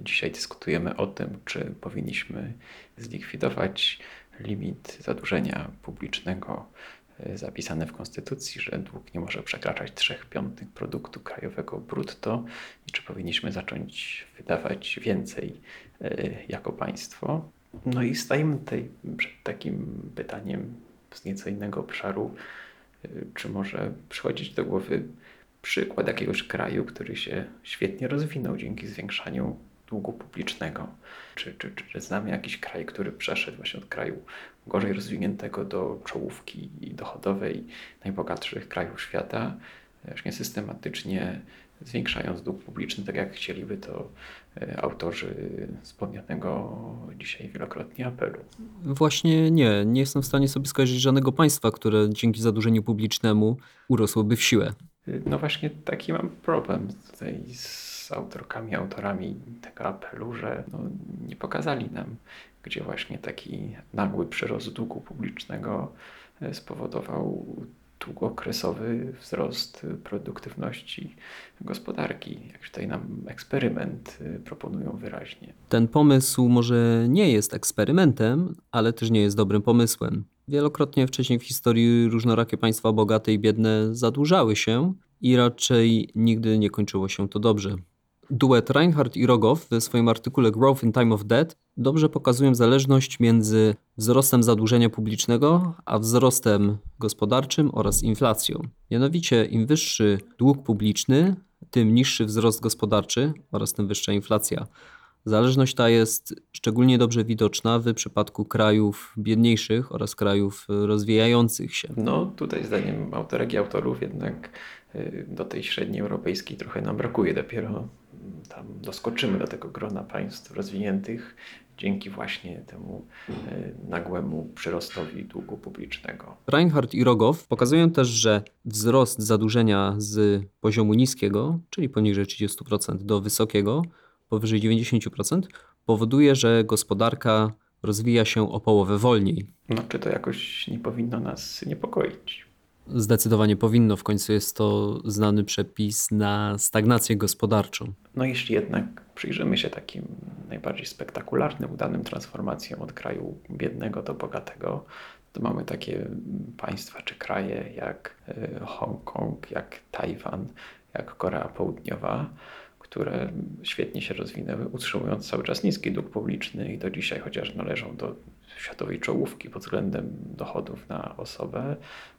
Dzisiaj dyskutujemy o tym, czy powinniśmy zlikwidować limit zadłużenia publicznego zapisane w Konstytucji, że dług nie może przekraczać 3 piątych produktu krajowego brutto i czy powinniśmy zacząć wydawać więcej jako państwo. No i stajemy tutaj przed takim pytaniem z nieco innego obszaru, czy może przychodzić do głowy przykład jakiegoś kraju, który się świetnie rozwinął dzięki zwiększaniu długu publicznego. Czy, czy, czy znamy jakiś kraj, który przeszedł właśnie od kraju gorzej rozwiniętego do czołówki dochodowej najbogatszych krajów świata, właśnie systematycznie zwiększając dług publiczny, tak jak chcieliby to autorzy wspomnianego dzisiaj wielokrotnie apelu. Właśnie nie. Nie jestem w stanie sobie skojarzyć żadnego państwa, które dzięki zadłużeniu publicznemu urosłoby w siłę. No właśnie taki mam problem tutaj z autorkami, autorami tego apelu, że no, nie pokazali nam, gdzie właśnie taki nagły przyrost długu publicznego spowodował długookresowy wzrost produktywności gospodarki. Jak tutaj nam eksperyment proponują wyraźnie. Ten pomysł może nie jest eksperymentem, ale też nie jest dobrym pomysłem. Wielokrotnie wcześniej w historii różnorakie państwa bogate i biedne zadłużały się i raczej nigdy nie kończyło się to dobrze. Duet Reinhardt i Rogow w swoim artykule Growth in Time of Debt dobrze pokazują zależność między wzrostem zadłużenia publicznego a wzrostem gospodarczym oraz inflacją. Mianowicie im wyższy dług publiczny, tym niższy wzrost gospodarczy oraz tym wyższa inflacja. Zależność ta jest szczególnie dobrze widoczna w przypadku krajów biedniejszych oraz krajów rozwijających się. No tutaj zdaniem autorek i autorów jednak do tej średniej europejskiej trochę nam brakuje. Dopiero tam doskoczymy do tego grona państw rozwiniętych dzięki właśnie temu e, nagłemu przyrostowi długu publicznego. Reinhardt i Rogow pokazują też, że wzrost zadłużenia z poziomu niskiego, czyli poniżej 30% do wysokiego, powyżej 90%, powoduje, że gospodarka rozwija się o połowę wolniej. No, czy to jakoś nie powinno nas niepokoić? Zdecydowanie powinno, w końcu jest to znany przepis na stagnację gospodarczą. No jeśli jednak przyjrzymy się takim najbardziej spektakularnym, udanym transformacjom od kraju biednego do bogatego, to mamy takie państwa czy kraje jak e, Hongkong, jak Tajwan, jak Korea Południowa, które świetnie się rozwinęły, utrzymując cały czas niski dług publiczny i do dzisiaj, chociaż należą do światowej czołówki pod względem dochodów na osobę,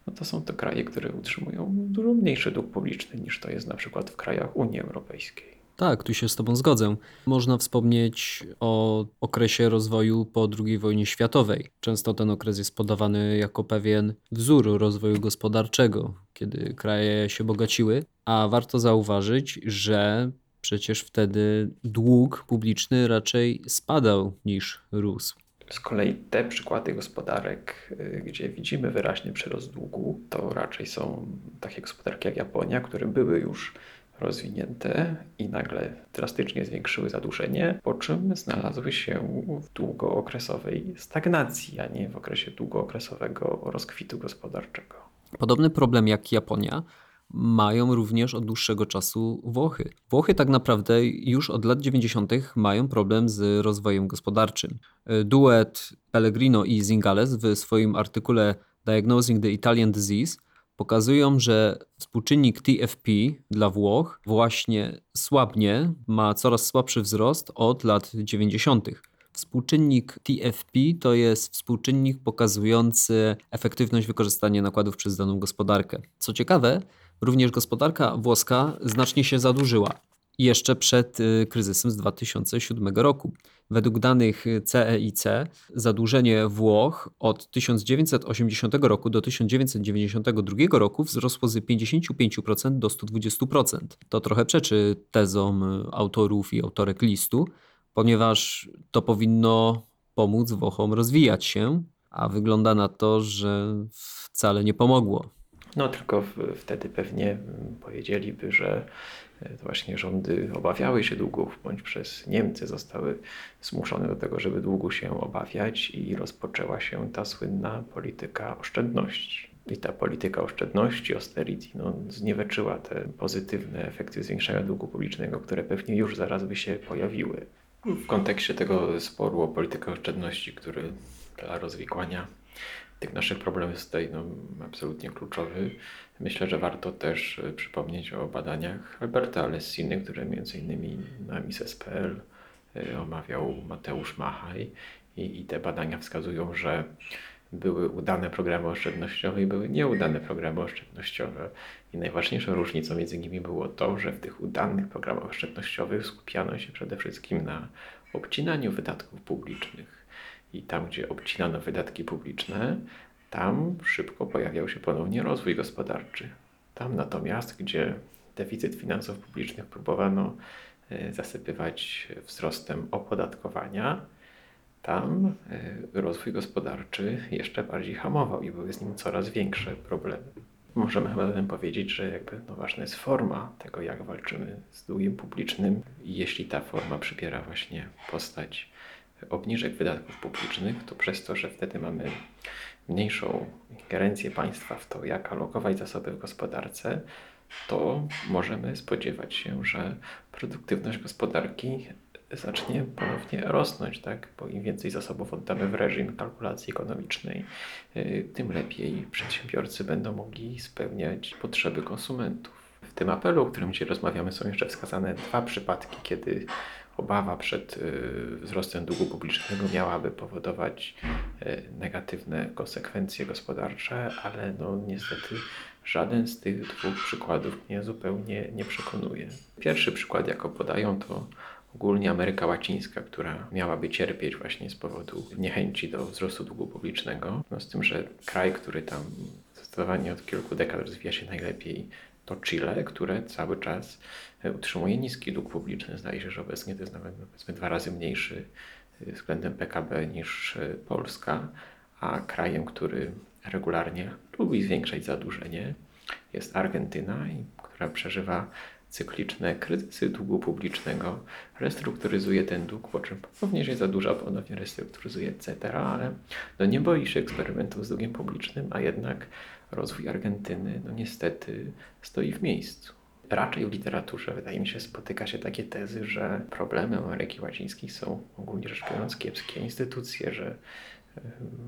no to są to kraje, które utrzymują dużo mniejszy dług publiczny niż to jest na przykład w krajach Unii Europejskiej. Tak, tu się z Tobą zgodzę. Można wspomnieć o okresie rozwoju po II wojnie światowej. Często ten okres jest podawany jako pewien wzór rozwoju gospodarczego, kiedy kraje się bogaciły, a warto zauważyć, że przecież wtedy dług publiczny raczej spadał niż rósł. Z kolei te przykłady gospodarek, y, gdzie widzimy wyraźny przyrost długu, to raczej są takie gospodarki jak Japonia, które były już rozwinięte i nagle drastycznie zwiększyły zadłużenie, po czym znalazły się w długookresowej stagnacji, a nie w okresie długookresowego rozkwitu gospodarczego. Podobny problem jak Japonia mają również od dłuższego czasu Włochy. Włochy tak naprawdę już od lat 90. mają problem z rozwojem gospodarczym. Duet Pellegrino i Zingales w swoim artykule Diagnosing the Italian Disease pokazują, że współczynnik TFP dla Włoch właśnie słabnie, ma coraz słabszy wzrost od lat 90. Współczynnik TFP to jest współczynnik pokazujący efektywność wykorzystania nakładów przez daną gospodarkę. Co ciekawe, również gospodarka włoska znacznie się zadłużyła. Jeszcze przed y, kryzysem z 2007 roku. Według danych CEIC zadłużenie Włoch od 1980 roku do 1992 roku wzrosło z 55% do 120%. To trochę przeczy tezom autorów i autorek listu, ponieważ to powinno pomóc Włochom rozwijać się, a wygląda na to, że wcale nie pomogło. No tylko w, wtedy pewnie powiedzieliby, że e, właśnie rządy obawiały się długów, bądź przez Niemcy zostały zmuszone do tego, żeby długu się obawiać i rozpoczęła się ta słynna polityka oszczędności. I ta polityka oszczędności, austerity, no, zniweczyła te pozytywne efekty zwiększania długu publicznego, które pewnie już zaraz by się pojawiły. W kontekście tego sporu o politykę oszczędności, który dla rozwikłania tych naszych problemów jest tutaj no, absolutnie kluczowy. Myślę, że warto też e, przypomnieć o badaniach Alberta Alessiny, które m.in. na Mises.pl e, omawiał Mateusz Machaj i, i te badania wskazują, że były udane programy oszczędnościowe i były nieudane programy oszczędnościowe. I najważniejszą różnicą między nimi było to, że w tych udanych programach oszczędnościowych skupiano się przede wszystkim na obcinaniu wydatków publicznych. I tam, gdzie obcinano wydatki publiczne, tam szybko pojawiał się ponownie rozwój gospodarczy. Tam natomiast, gdzie deficyt finansów publicznych próbowano e, zasypywać wzrostem opodatkowania, tam e, rozwój gospodarczy jeszcze bardziej hamował i były z nim coraz większe problemy. Możemy chyba zatem powiedzieć, że jakby no ważna jest forma tego, jak walczymy z długiem publicznym jeśli ta forma przybiera właśnie postać obniżek wydatków publicznych, to przez to, że wtedy mamy mniejszą ingerencję państwa w to, jak alokować zasoby w gospodarce, to możemy spodziewać się, że produktywność gospodarki zacznie ponownie rosnąć, tak? bo im więcej zasobów oddamy w reżim kalkulacji ekonomicznej, y, tym lepiej przedsiębiorcy będą mogli spełniać potrzeby konsumentów. W tym apelu, o którym dzisiaj rozmawiamy, są jeszcze wskazane dwa przypadki, kiedy obawa przed y, wzrostem długu publicznego miałaby powodować y, negatywne konsekwencje gospodarcze, ale no niestety żaden z tych dwóch przykładów mnie zupełnie nie przekonuje. Pierwszy przykład, jako podają, to ogólnie Ameryka Łacińska, która miałaby cierpieć właśnie z powodu niechęci do wzrostu długu publicznego. No z tym, że kraj, który tam zdecydowanie od kilku dekad rozwija się najlepiej, to Chile, które cały czas e, utrzymuje niski dług publiczny. Zdaje się, że obecnie to jest nawet powiedzmy dwa razy mniejszy y, względem PKB niż y, Polska, a krajem, który regularnie lubi zwiększać zadłużenie, jest Argentyna, która przeżywa cykliczne kryzysy długu publicznego, restrukturyzuje ten dług, po czym ponownie się zadłuża, ponownie restrukturyzuje, etc., ale no nie boi się eksperymentów z długiem publicznym, a jednak rozwój Argentyny, no niestety, stoi w miejscu. Raczej w literaturze, wydaje mi się, spotyka się takie tezy, że problemem Ameryki Łacińskiej są ogólnie rzecz biorąc kiepskie instytucje, że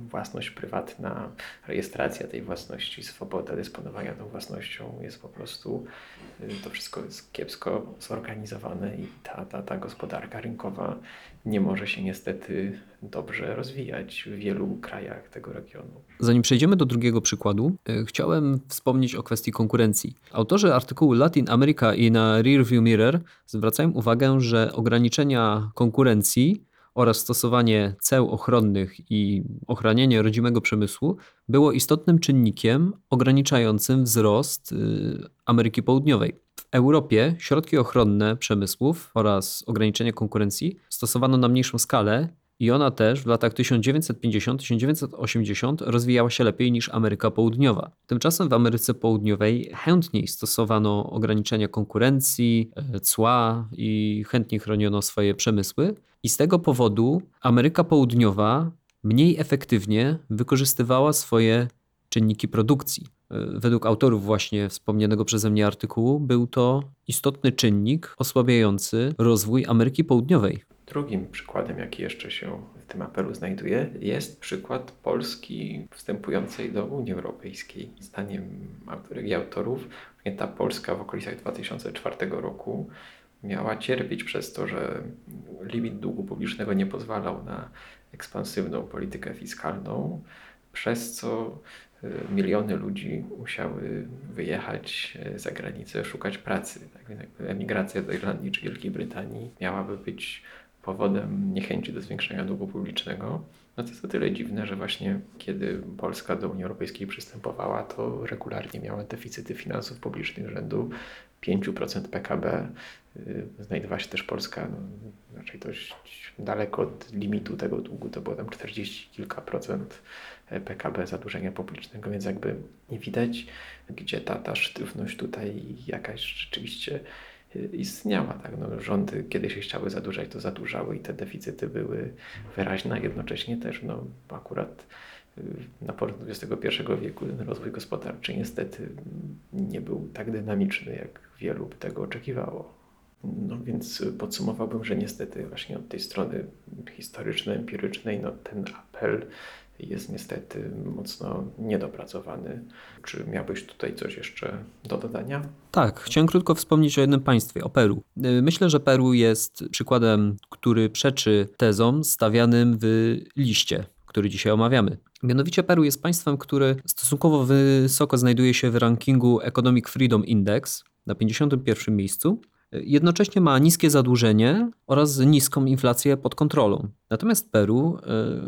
własność prywatna, rejestracja tej własności, swoboda dysponowania tą własnością jest po prostu, y, to wszystko jest kiepsko zorganizowane i ta, ta, ta gospodarka rynkowa nie może się niestety dobrze rozwijać w wielu krajach tego regionu. Zanim przejdziemy do drugiego przykładu, y, chciałem wspomnieć o kwestii konkurencji. Autorzy artykułu Latin America i na Rearview Mirror zwracają uwagę, że ograniczenia konkurencji oraz stosowanie ceł ochronnych i ochranianie rodzimego przemysłu było istotnym czynnikiem ograniczającym wzrost y, Ameryki Południowej. W Europie środki ochronne przemysłów oraz ograniczenia konkurencji stosowano na mniejszą skalę i ona też w latach 1950-1980 rozwijała się lepiej niż Ameryka Południowa. Tymczasem w Ameryce Południowej chętniej stosowano ograniczenia konkurencji, e, cła i chętniej chroniono swoje przemysły. I z tego powodu Ameryka Południowa mniej efektywnie wykorzystywała swoje czynniki produkcji. E, Według autorów właśnie wspomnianego przeze mnie artykułu był to istotny czynnik osłabiający rozwój Ameryki Południowej. Drugim przykładem, jaki jeszcze się w tym apelu znajduje, jest przykład Polski wstępującej do Unii Europejskiej. Zdaniem autorek i autorów, ta Polska w okolicach 2004 roku miała cierpieć przez to, że limit długu publicznego nie pozwalał na ekspansywną politykę fiskalną, przez co y, miliony ludzi musiały wyjechać y, za granicę, szukać pracy. Tak więc emigracja do Irlandii czy Wielkiej Brytanii miałaby być powodem niechęci do zwiększenia długu publicznego. No to jest o tyle dziwne, że właśnie kiedy Polska do Unii Europejskiej przystępowała, to regularnie miała deficyty finansów publicznych rzędu 5% PKB. Y, Znajdowała się też Polska no, raczej dość daleko od limitu tego długu, to było tam 40 kilka procent PKB zadłużenia publicznego, więc jakby nie widać, gdzie ta, ta sztywność tutaj jakaś rzeczywiście istniała. Tak? No, rządy, kiedy się chciały zadłużać, to zadłużały i te deficyty były wyraźne, a jednocześnie też no, akurat y, na początku XXI wieku ten rozwój gospodarczy niestety nie był tak dynamiczny, jak wielu by tego oczekiwało. No więc podsumowałbym, że niestety właśnie od tej strony historycznej, empirycznej, no ten apel jest niestety mocno niedopracowany. Czy miałbyś tutaj coś jeszcze do dodania? Tak, chciałem krótko wspomnieć o jednym państwie, o Peru. Y, Myślę, że Peru jest przykładem, który przeczy tezom stawianym w liście, który dzisiaj omawiamy. Mianowicie Peru jest państwem, które stosunkowo wysoko znajduje się w rankingu Economic Freedom Index na 51 miejscu. Jednocześnie ma niskie zadłużenie oraz niską inflację pod kontrolą. Natomiast Peru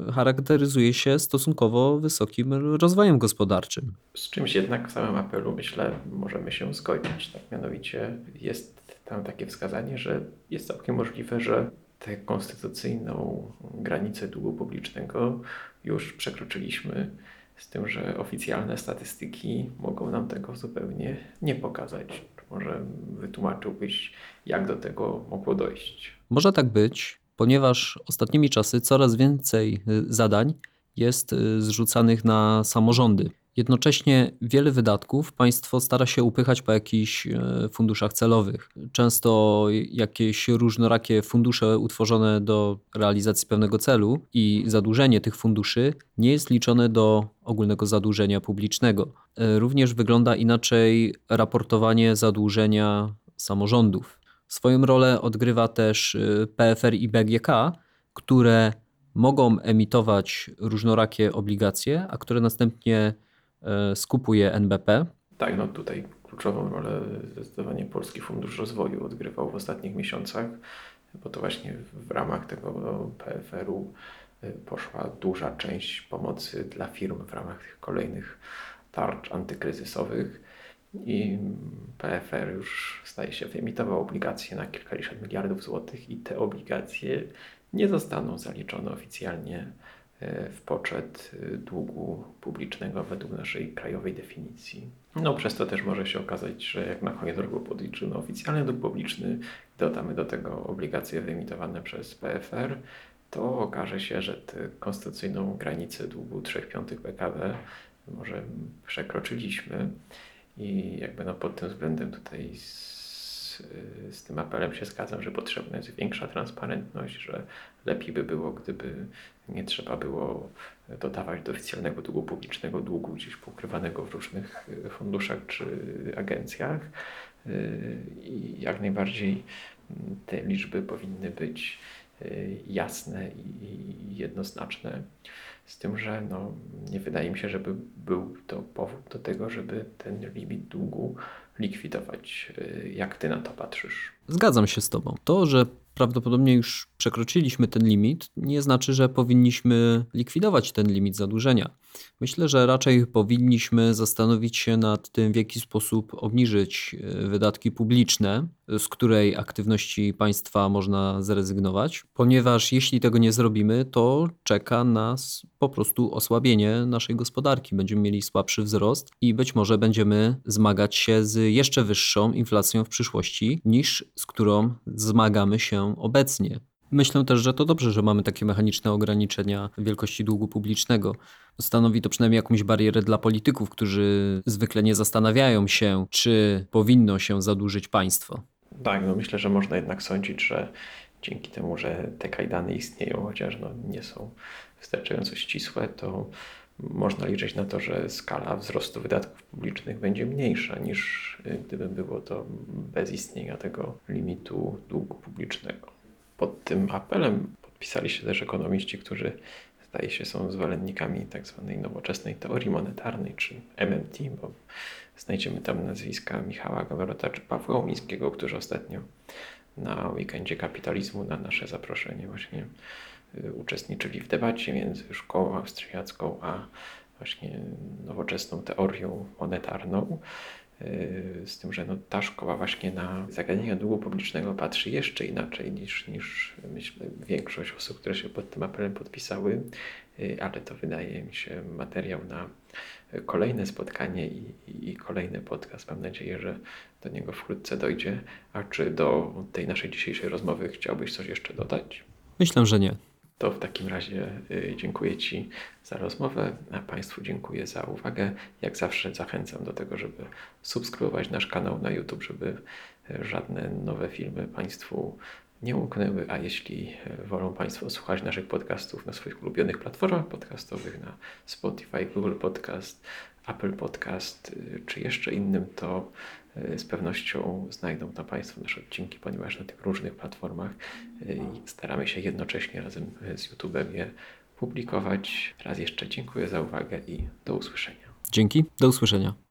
y, charakteryzuje się stosunkowo wysokim rozwojem gospodarczym. Z czymś jednak w samym apelu, myślę, możemy się zgodzić. Tak, mianowicie jest tam takie wskazanie, że jest całkiem możliwe, że tę konstytucyjną granicę długu publicznego już przekroczyliśmy, z tym, że oficjalne statystyki mogą nam tego zupełnie nie pokazać. Może wytłumaczyłbyś, jak do tego mogło dojść? Może tak być, ponieważ ostatnimi czasy coraz więcej y, zadań jest y, zrzucanych na samorządy. Jednocześnie wiele wydatków państwo stara się upychać po jakichś y, funduszach celowych. Często jakieś różnorakie fundusze utworzone do realizacji pewnego celu i zadłużenie tych funduszy nie jest liczone do ogólnego zadłużenia publicznego. Y, Również wygląda inaczej raportowanie zadłużenia samorządów. Swoją rolę odgrywa też y, PFR i BGK, które mogą emitować różnorakie obligacje, a które następnie e, skupuje NBP. Tak, no tutaj kluczową rolę zdecydowanie Polski Fundusz Rozwoju odgrywał w ostatnich miesiącach, bo to właśnie w ramach tego PFR-u y, poszła duża część pomocy dla firm w ramach tych kolejnych tarcz antykryzysowych. i PFR już staje się wyemitował obligacje na kilkadziesiąt miliardów złotych i te obligacje nie zostaną zaliczone oficjalnie e, w poczet e, długu publicznego według naszej krajowej definicji. No przez to też może się okazać, że jak na koniec roku podliczymy oficjalny dług publiczny, dodamy do tego obligacje wyemitowane przez PFR, to okaże się, że tę konstytucyjną granicę długu 3 piątych PKB może przekroczyliśmy i jakby no pod tym względem tutaj z, z tym apelem się zgadzam, że potrzebna jest większa transparentność, że lepiej by było, gdyby nie trzeba było dodawać do oficjalnego długu publicznego długu gdzieś pokrywanego w różnych y, funduszach czy agencjach Y, i jak najbardziej mm, te liczby powinny być y, jasne i jednoznaczne. Z tym, że no, nie wydaje mi się, żeby był to powód do tego, żeby ten limit długu likwidować. Y, Jak ty na to patrzysz? Zgadzam się z Tobą. To, że prawdopodobnie już przekroczyliśmy ten limit, nie znaczy, że powinniśmy likwidować ten limit zadłużenia. Myślę, że raczej powinniśmy zastanowić się nad tym, w jaki sposób obniżyć e, wydatki publiczne, z której aktywności państwa można zrezygnować, ponieważ jeśli tego nie zrobimy, to czeka nas po prostu osłabienie naszej gospodarki. Będziemy mieli słabszy wzrost i być może będziemy zmagać się z jeszcze wyższą inflacją w przyszłości niż z którą zmagamy się obecnie. Myślę też, że to dobrze, że mamy takie mechaniczne ograniczenia wielkości długu publicznego. Stanowi to przynajmniej jakąś barierę dla polityków, którzy zwykle nie zastanawiają się, czy powinno się zadłużyć państwo. Tak, no myślę, że można jednak sądzić, że dzięki temu, że te kajdany istnieją, chociaż no nie są wystarczająco ścisłe, to można liczyć na to, że skala wzrostu wydatków publicznych będzie mniejsza niż y, gdyby było to bez istnienia tego limitu długu publicznego. Pod tym apelem podpisali się też ekonomiści, którzy zdaje się są zwolennikami tak zwanej nowoczesnej teorii monetarnej, czy MMT, bo znajdziemy tam nazwiska Michała Gawrota czy Pawła Umińskiego, którzy ostatnio na weekendzie kapitalizmu na nasze zaproszenie właśnie y, uczestniczyli w debacie między szkołą austriacką a właśnie nowoczesną teorią monetarną. Y, Z tym, że no, ta szkoła właśnie na zagadnienia długu publicznego patrzy jeszcze inaczej niż, niż myślę większość osób, które się pod tym apelem podpisały, Y, ale to wydaje mi się materiał na kolejne spotkanie i, i, kolejny podcast. Mam nadzieję, że do niego wkrótce dojdzie. A czy do tej naszej dzisiejszej rozmowy chciałbyś coś jeszcze dodać? Myślę, że nie. To w takim razie y, dziękuję Ci za rozmowę, a Państwu dziękuję za uwagę. Jak zawsze zachęcam do tego, żeby subskrybować nasz kanał na YouTube, żeby y, żadne nowe filmy Państwu nie umknęły, a jeśli y, wolą Państwo słuchać naszych podcastów na swoich ulubionych platformach podcastowych, na Spotify, Google Podcast, Apple Podcast y, czy jeszcze innym, to y, z pewnością znajdą tam Państwo nasze odcinki, ponieważ na tych różnych platformach staramy się jednocześnie razem z YouTube'em je publikować. Raz jeszcze dziękuję za uwagę i do usłyszenia. Dzięki, do usłyszenia.